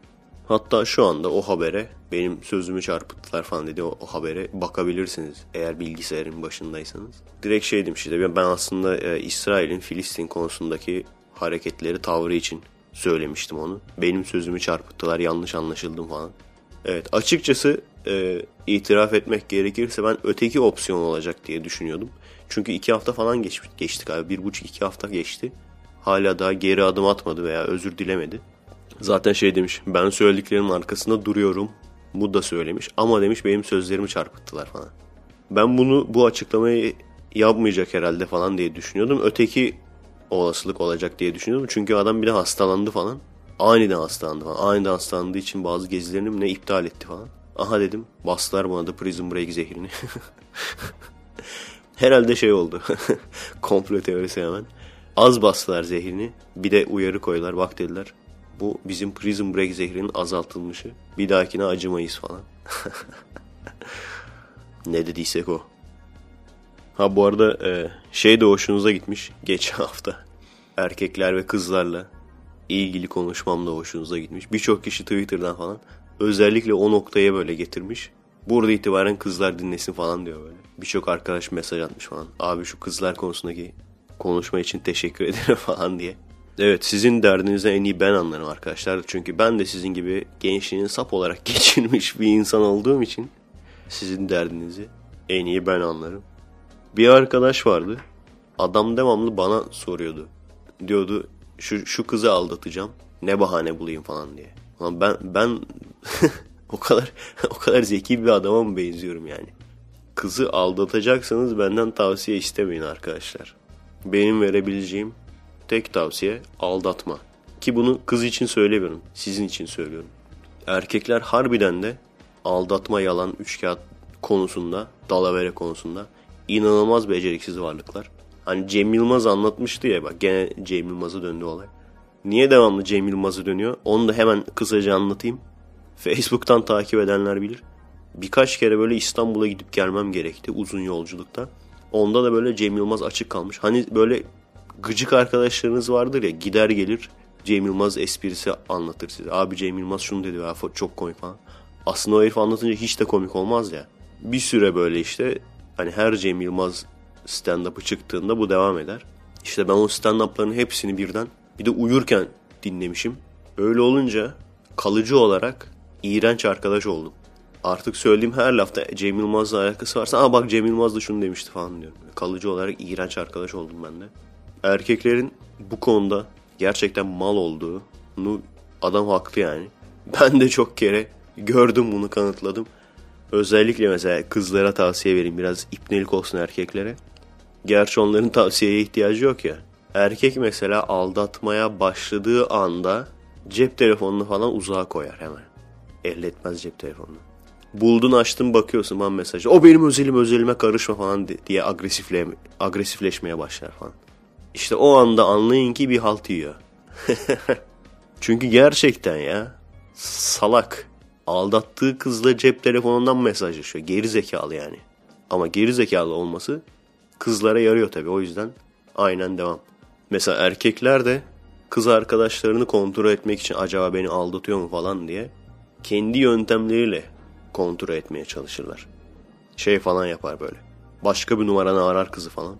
Hatta şu anda o habere benim sözümü çarpıttılar falan dedi o, o habere bakabilirsiniz eğer bilgisayarın başındaysanız. Direkt şey demiş işte ben aslında e, İsrail'in Filistin konusundaki hareketleri tavrı için söylemiştim onu. Benim sözümü çarpıttılar yanlış anlaşıldım falan. Evet açıkçası e, itiraf etmek gerekirse ben öteki opsiyon olacak diye düşünüyordum. Çünkü iki hafta falan geç, geçtik abi. Bir buçuk iki hafta geçti. Hala daha geri adım atmadı veya özür dilemedi. Zaten şey demiş ben söylediklerimin arkasında duruyorum. Bu da söylemiş ama demiş benim sözlerimi çarpıttılar falan. Ben bunu bu açıklamayı yapmayacak herhalde falan diye düşünüyordum. Öteki olasılık olacak diye düşünüyordum. Çünkü adam bir de hastalandı falan. Aniden hastalandı falan. Aniden hastalandığı için bazı gezilerini ne iptal etti falan. Aha dedim bastılar bana da Prison Break zehrini. Herhalde şey oldu. Komplo teorisi hemen. Az bastılar zehrini. Bir de uyarı koydular. Bak dediler. Bu bizim Prison Break zehrinin azaltılmışı. Bir dahakine acımayız falan. ne dediysek o. Ha bu arada e, şey de hoşunuza gitmiş. Geçen hafta erkekler ve kızlarla ilgili konuşmam da hoşunuza gitmiş. Birçok kişi Twitter'dan falan özellikle o noktaya böyle getirmiş. Burada itibaren kızlar dinlesin falan diyor böyle. Birçok arkadaş mesaj atmış falan. Abi şu kızlar konusundaki konuşma için teşekkür ederim falan diye. Evet sizin derdinizi en iyi ben anlarım arkadaşlar. Çünkü ben de sizin gibi gençliğini sap olarak geçirmiş bir insan olduğum için sizin derdinizi en iyi ben anlarım. Bir arkadaş vardı. Adam devamlı bana soruyordu. Diyordu şu, şu kızı aldatacağım. Ne bahane bulayım falan diye. Ama ben ben o kadar o kadar zeki bir adama mı benziyorum yani? Kızı aldatacaksanız benden tavsiye istemeyin arkadaşlar. Benim verebileceğim tek tavsiye aldatma. Ki bunu kız için söylemiyorum. Sizin için söylüyorum. Erkekler harbiden de aldatma yalan üç kağıt konusunda, dalavere konusunda inanılmaz beceriksiz varlıklar. Hani Cem Yılmaz anlatmıştı ya bak gene Cem Yılmaz'a döndü olay. Niye devamlı Cem Yılmaz'a dönüyor? Onu da hemen kısaca anlatayım. Facebook'tan takip edenler bilir. Birkaç kere böyle İstanbul'a gidip gelmem gerekti uzun yolculukta. Onda da böyle Cem Yılmaz açık kalmış. Hani böyle gıcık arkadaşlarınız vardır ya gider gelir Cem Yılmaz esprisi anlatır size. Abi Cem Yılmaz şunu dedi ya çok komik falan. Aslında o herif anlatınca hiç de komik olmaz ya. Bir süre böyle işte hani her Cem Yılmaz stand-up'ı çıktığında bu devam eder. İşte ben o stand-up'ların hepsini birden bir de uyurken dinlemişim. Öyle olunca kalıcı olarak iğrenç arkadaş oldum. Artık söylediğim her lafta Cem Yılmaz'la alakası varsa aa bak Cem Yılmaz da şunu demişti falan diyorum. Kalıcı olarak iğrenç arkadaş oldum ben de. Erkeklerin bu konuda gerçekten mal olduğunu adam haklı yani. Ben de çok kere gördüm bunu kanıtladım. Özellikle mesela kızlara tavsiye vereyim biraz ipnelik olsun erkeklere. Gerçi onların tavsiyeye ihtiyacı yok ya. Erkek mesela aldatmaya başladığı anda cep telefonunu falan uzağa koyar hemen. Elletmez cep telefonunu. Buldun açtın bakıyorsun man mesajı. O benim özelim özelime karışma falan diye agresifle, agresifleşmeye başlar falan. İşte o anda anlayın ki bir halt yiyor. Çünkü gerçekten ya salak. Aldattığı kızla cep telefonundan mesajlaşıyor. Geri zekalı yani. Ama geri zekalı olması kızlara yarıyor tabii. O yüzden aynen devam. Mesela erkekler de kız arkadaşlarını kontrol etmek için acaba beni aldatıyor mu falan diye kendi yöntemleriyle kontrol etmeye çalışırlar. Şey falan yapar böyle. Başka bir numaranı arar kızı falan.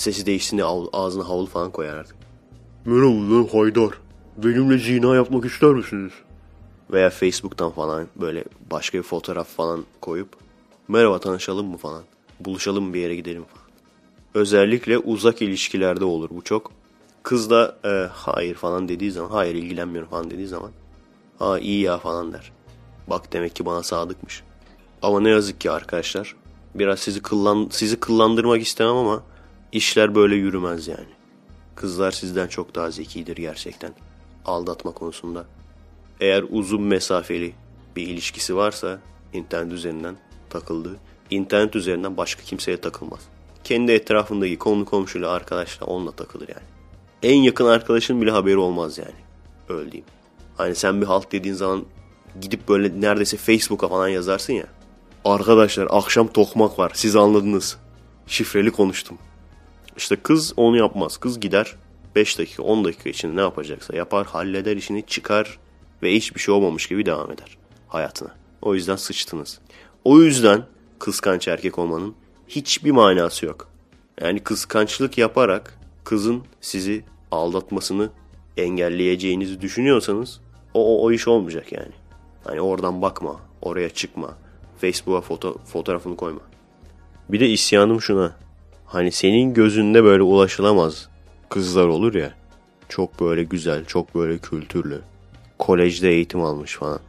Sesi değişsin diye ağzına havlu falan koyar artık. Merhaba ben Haydar. Benimle zina yapmak ister misiniz? Veya Facebook'tan falan böyle başka bir fotoğraf falan koyup merhaba tanışalım mı falan. Buluşalım bir yere gidelim falan. Özellikle uzak ilişkilerde olur bu çok. Kız da e, hayır falan dediği zaman hayır ilgilenmiyorum falan dediği zaman ha iyi ya falan der. Bak demek ki bana sadıkmış. Ama ne yazık ki arkadaşlar biraz sizi kıllan sizi kıllandırmak istemem ama işler böyle yürümez yani. Kızlar sizden çok daha zekidir gerçekten aldatma konusunda. Eğer uzun mesafeli bir ilişkisi varsa internet üzerinden takıldığı, internet üzerinden başka kimseye takılmaz. Kendi etrafındaki konu komşuyla arkadaşla onunla takılır yani. En yakın arkadaşın bile haberi olmaz yani. Öyle diyeyim. Hani sen bir halt dediğin zaman gidip böyle neredeyse Facebook'a falan yazarsın ya. Arkadaşlar akşam tokmak var siz anladınız. Şifreli konuştum. İşte kız onu yapmaz. Kız gider 5 dakika 10 dakika içinde ne yapacaksa yapar halleder işini çıkar ve hiçbir şey olmamış gibi devam eder hayatına. O yüzden sıçtınız. O yüzden kıskanç erkek olmanın hiçbir manası yok. Yani kıskançlık yaparak kızın sizi aldatmasını engelleyeceğinizi düşünüyorsanız o, o, o iş olmayacak yani. Hani oradan bakma, oraya çıkma, Facebook'a foto, fotoğrafını koyma. Bir de isyanım şuna. Hani senin gözünde böyle ulaşılamaz kızlar olur ya. Çok böyle güzel, çok böyle kültürlü. Kolejde eğitim almış falan.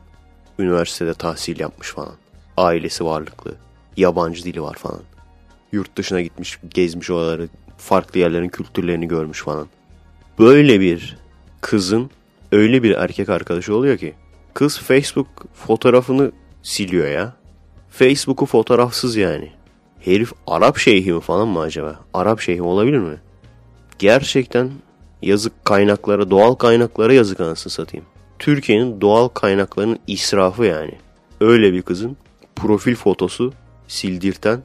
Üniversitede tahsil yapmış falan. Ailesi varlıklı. Yabancı dili var falan. Yurt dışına gitmiş, gezmiş oraları, farklı yerlerin kültürlerini görmüş falan. Böyle bir kızın öyle bir erkek arkadaşı oluyor ki kız Facebook fotoğrafını siliyor ya. Facebook'u fotoğrafsız yani. Herif Arap şeyhi mi falan mı acaba? Arap şeyhi olabilir mi? Gerçekten yazık kaynaklara, doğal kaynaklara yazık anasını satayım. Türkiye'nin doğal kaynaklarının israfı yani. Öyle bir kızın profil fotosu sildirten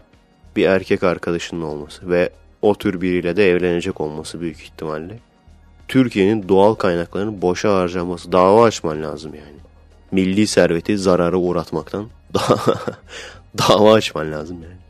bir erkek arkadaşının olması ve o tür biriyle de evlenecek olması büyük ihtimalle. Türkiye'nin doğal kaynaklarının boşa harcaması, dava açman lazım yani. Milli serveti zarara uğratmaktan dava açman lazım yani.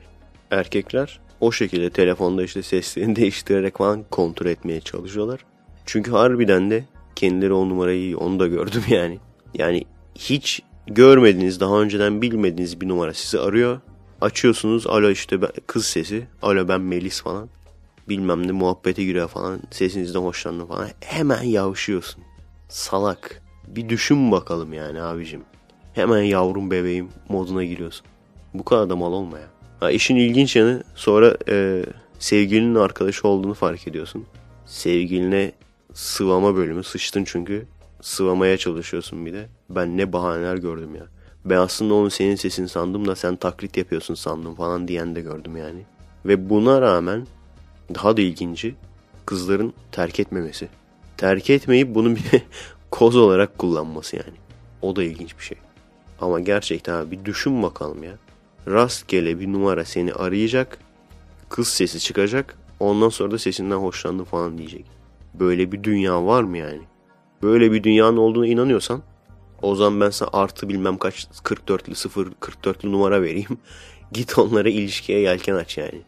Erkekler o şekilde telefonda işte seslerini değiştirerek falan kontrol etmeye çalışıyorlar. Çünkü harbiden de kendileri o numarayı. Onu da gördüm yani. Yani hiç görmediğiniz, daha önceden bilmediğiniz bir numara sizi arıyor. Açıyorsunuz. Alo işte kız sesi. Alo ben Melis falan. Bilmem ne muhabbete giriyor falan. Sesinizden hoşlandı falan. Hemen yavşıyorsun. Salak. Bir düşün bakalım yani abicim. Hemen yavrum bebeğim moduna giriyorsun. Bu kadar da mal olma ya. Ha, işin ilginç yanı sonra e, sevgilinin arkadaşı olduğunu fark ediyorsun. Sevgiline sıvama bölümü sıçtın çünkü sıvamaya çalışıyorsun bir de. Ben ne bahaneler gördüm ya. Ben aslında onun senin sesin sandım da sen taklit yapıyorsun sandım falan diyen de gördüm yani. Ve buna rağmen daha da ilginci kızların terk etmemesi. Terk etmeyip bunu bir koz olarak kullanması yani. O da ilginç bir şey. Ama gerçekten abi bir düşün bakalım ya rastgele bir numara seni arayacak. Kız sesi çıkacak. Ondan sonra da sesinden hoşlandım falan diyecek. Böyle bir dünya var mı yani? Böyle bir dünyanın olduğuna inanıyorsan o zaman ben sana artı bilmem kaç 44'lü 0 44'lü numara vereyim. Git onlara ilişkiye yelken aç yani.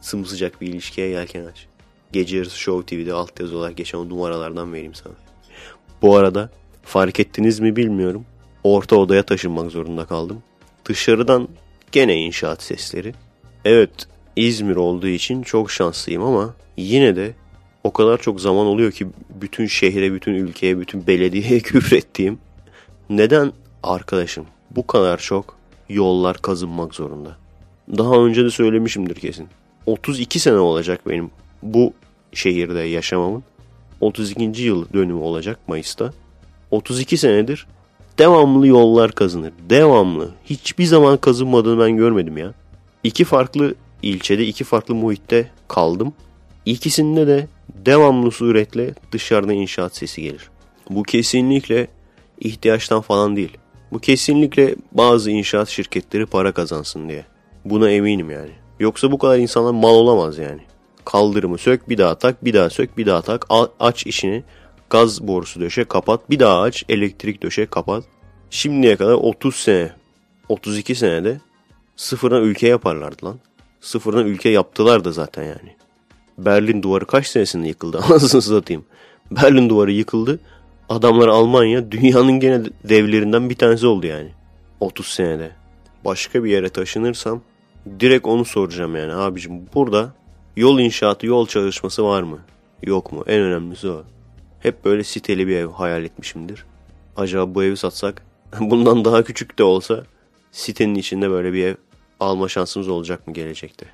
Sımsıcak bir ilişkiye yelken aç. Gece yarısı Show TV'de alt yazı olarak geçen o numaralardan vereyim sana. Bu arada fark ettiniz mi bilmiyorum. Orta odaya taşınmak zorunda kaldım. Dışarıdan Gene inşaat sesleri. Evet İzmir olduğu için çok şanslıyım ama yine de o kadar çok zaman oluyor ki bütün şehre, bütün ülkeye, bütün belediyeye küfrettiğim. Neden arkadaşım bu kadar çok yollar kazınmak zorunda? Daha önce de söylemişimdir kesin. 32 sene olacak benim bu şehirde yaşamamın. 32. yıl dönümü olacak Mayıs'ta. 32 senedir devamlı yollar kazınır. Devamlı. Hiçbir zaman kazınmadığını ben görmedim ya. İki farklı ilçede, iki farklı muhitte kaldım. İkisinde de devamlı suretle dışarıdan inşaat sesi gelir. Bu kesinlikle ihtiyaçtan falan değil. Bu kesinlikle bazı inşaat şirketleri para kazansın diye. Buna eminim yani. Yoksa bu kadar insanlar mal olamaz yani. Kaldırımı sök, bir daha tak, bir daha sök, bir daha tak. Aç işini. Gaz borusu döşe, kapat. Bir daha aç, elektrik döşe, kapat. Şimdiye kadar 30 sene, 32 senede sıfırdan ülke yaparlardı lan. Sıfırdan ülke yaptılar da zaten yani. Berlin duvarı kaç senesinde yıkıldı anasını satayım. Berlin duvarı yıkıldı. Adamlar Almanya dünyanın gene devlerinden bir tanesi oldu yani. 30 senede. Başka bir yere taşınırsam direkt onu soracağım yani abicim burada yol inşaatı yol çalışması var mı? Yok mu? En önemlisi o. Hep böyle siteli bir ev hayal etmişimdir. Acaba bu evi satsak bundan daha küçük de olsa sitenin içinde böyle bir ev alma şansımız olacak mı gelecekte?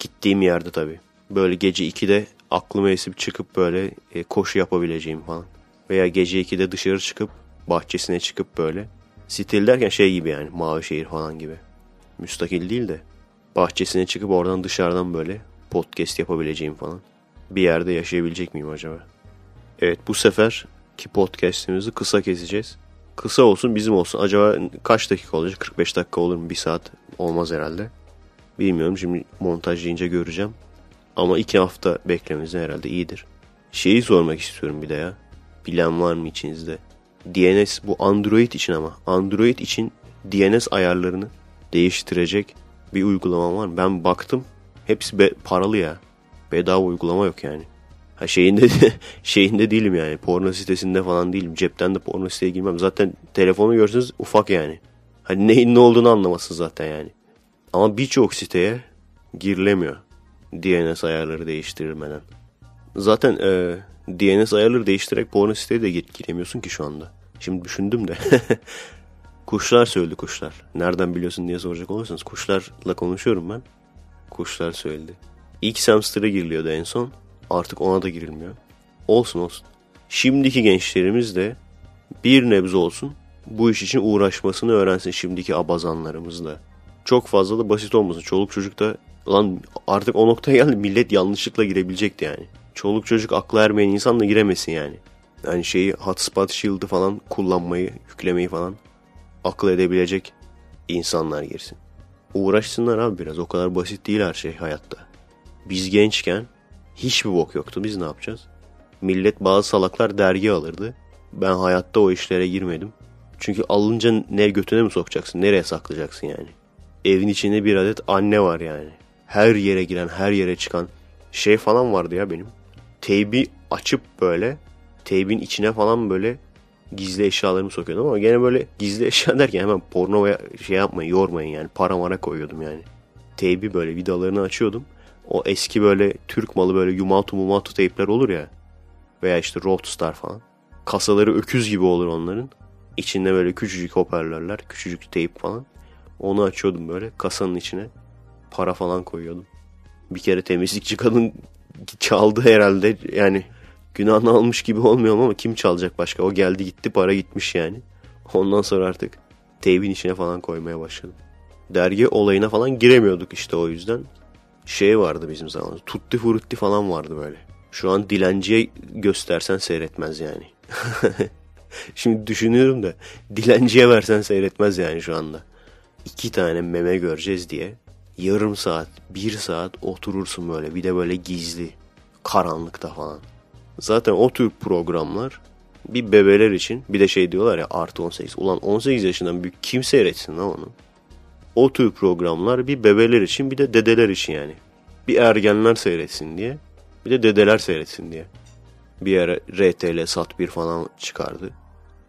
Gittiğim yerde tabii. Böyle gece 2'de aklıma esip çıkıp böyle e, koşu yapabileceğim falan. Veya gece 2'de dışarı çıkıp bahçesine çıkıp böyle. Stil derken şey gibi yani mavi şehir falan gibi. Müstakil değil de bahçesine çıkıp oradan dışarıdan böyle podcast yapabileceğim falan. Bir yerde yaşayabilecek miyim acaba? Evet bu sefer ki podcastimizi kısa keseceğiz. Kısa olsun bizim olsun. Acaba kaç dakika olacak? 45 dakika olur mu? Bir saat olmaz herhalde. Bilmiyorum şimdi montajlayınca göreceğim. Ama iki hafta beklememiz herhalde iyidir. Şeyi sormak istiyorum bir de ya. Bilen var mı içinizde? DNS bu Android için ama. Android için DNS ayarlarını değiştirecek bir uygulama var mı? Ben baktım. Hepsi be, paralı ya. Bedava uygulama yok yani. Ha şeyinde şeyinde değilim yani. Porno sitesinde falan değilim. Cepten de porno siteye girmem. Zaten telefonu görseniz ufak yani. Hani neyin ne olduğunu anlamasın zaten yani. Ama birçok siteye girilemiyor. DNS ayarları değiştirilmeden. Zaten e, DNS ayarları değiştirerek porno siteye de giremiyorsun ki şu anda. Şimdi düşündüm de. kuşlar söyledi kuşlar. Nereden biliyorsun diye soracak olursanız kuşlarla konuşuyorum ben. Kuşlar söyledi. İlk Samster'a giriliyordu en son. Artık ona da girilmiyor. Olsun olsun. Şimdiki gençlerimiz de bir nebze olsun bu iş için uğraşmasını öğrensin şimdiki abazanlarımız da. Çok fazla da basit olmasın. Çoluk çocuk da lan artık o noktaya geldi millet yanlışlıkla girebilecekti yani. Çoluk çocuk aklı ermeyen insan da giremesin yani. Yani şeyi hotspot shield'ı falan kullanmayı, yüklemeyi falan akıl edebilecek insanlar girsin. Uğraşsınlar abi biraz. O kadar basit değil her şey hayatta. Biz gençken hiçbir bok yoktu. Biz ne yapacağız? Millet bazı salaklar dergi alırdı. Ben hayatta o işlere girmedim. Çünkü alınca ne götüne mi sokacaksın? Nereye saklayacaksın yani? Evin içinde bir adet anne var yani. Her yere giren, her yere çıkan şey falan vardı ya benim. Teybi açıp böyle teybin içine falan böyle gizli eşyalarımı sokuyordum ama gene böyle gizli eşya derken hemen porno şey yapmayın yormayın yani para mara koyuyordum yani. Teybi böyle vidalarını açıyordum. O eski böyle Türk malı böyle Yumatu Mumatu teypler olur ya. Veya işte Roadstar falan. Kasaları öküz gibi olur onların. İçinde böyle küçücük hoparlörler, küçücük teyp falan. Onu açıyordum böyle kasanın içine. Para falan koyuyordum. Bir kere temizlikçi kadın çaldı herhalde. Yani günahını almış gibi olmuyor ama kim çalacak başka? O geldi gitti para gitmiş yani. Ondan sonra artık teybin içine falan koymaya başladım. Dergi olayına falan giremiyorduk işte o yüzden. Şey vardı bizim zamanımızda. Tutti frutti falan vardı böyle. Şu an dilenciye göstersen seyretmez yani. Şimdi düşünüyorum da dilenciye versen seyretmez yani şu anda. İki tane meme göreceğiz diye yarım saat, bir saat oturursun böyle. Bir de böyle gizli, karanlıkta falan. Zaten o tür programlar bir bebeler için bir de şey diyorlar ya artı 18. Ulan 18 yaşından büyük kim seyretsin lan onu? O tür programlar bir bebeler için bir de dedeler için yani. Bir ergenler seyretsin diye bir de dedeler seyretsin diye. Bir ara RTL Sat 1 falan çıkardı.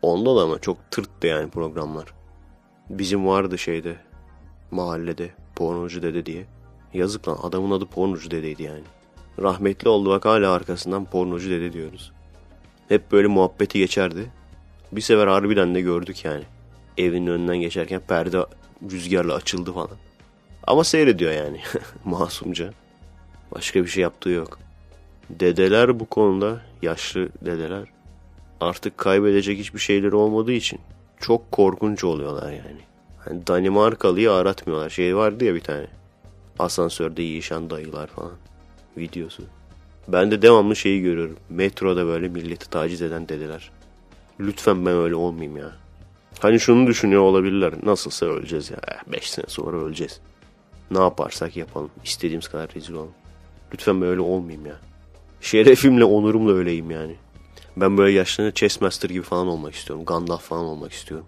Onda da ama çok tırttı yani programlar. Bizim vardı şeyde mahallede pornocu dede diye. Yazık lan adamın adı pornocu dedeydi yani. Rahmetli oldu bak hala arkasından pornocu dede diyoruz. Hep böyle muhabbeti geçerdi. Bir sefer harbiden de gördük yani. Evinin önünden geçerken perde rüzgarla açıldı falan. Ama seyrediyor yani masumca. Başka bir şey yaptığı yok. Dedeler bu konuda yaşlı dedeler artık kaybedecek hiçbir şeyleri olmadığı için çok korkunç oluyorlar yani. Hani Danimarkalıyı aratmıyorlar. Şey vardı ya bir tane. Asansörde yiyişen dayılar falan. Videosu. Ben de devamlı şeyi görüyorum. Metroda böyle milleti taciz eden dedeler. Lütfen ben öyle olmayayım ya. Hani şunu düşünüyor olabilirler. Nasılsa öleceğiz ya. 5 eh, sene sonra öleceğiz. Ne yaparsak yapalım. İstediğimiz kadar rezil olalım. Lütfen böyle olmayayım ya. Şerefimle, onurumla öyleyim yani. Ben böyle yaşlarında Chessmaster gibi falan olmak istiyorum. Gandalf falan olmak istiyorum.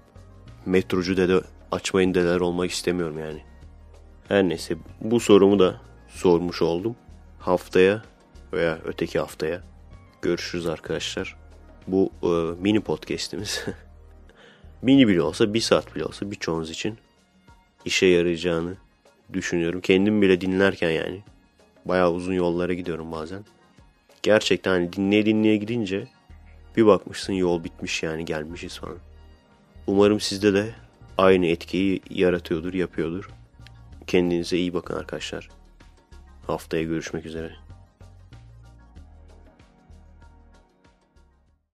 Metrocu dede açmayın dedeler olmak istemiyorum yani. Her neyse bu sorumu da sormuş oldum. Haftaya veya öteki haftaya görüşürüz arkadaşlar. Bu e, mini podcast'imiz mini bile olsa bir saat bile olsa birçoğunuz için işe yarayacağını düşünüyorum. Kendim bile dinlerken yani bayağı uzun yollara gidiyorum bazen. Gerçekten hani dinleye dinleye gidince bir bakmışsın yol bitmiş yani gelmişiz falan. Umarım sizde de aynı etkiyi yaratıyordur, yapıyordur. Kendinize iyi bakın arkadaşlar. Haftaya görüşmek üzere.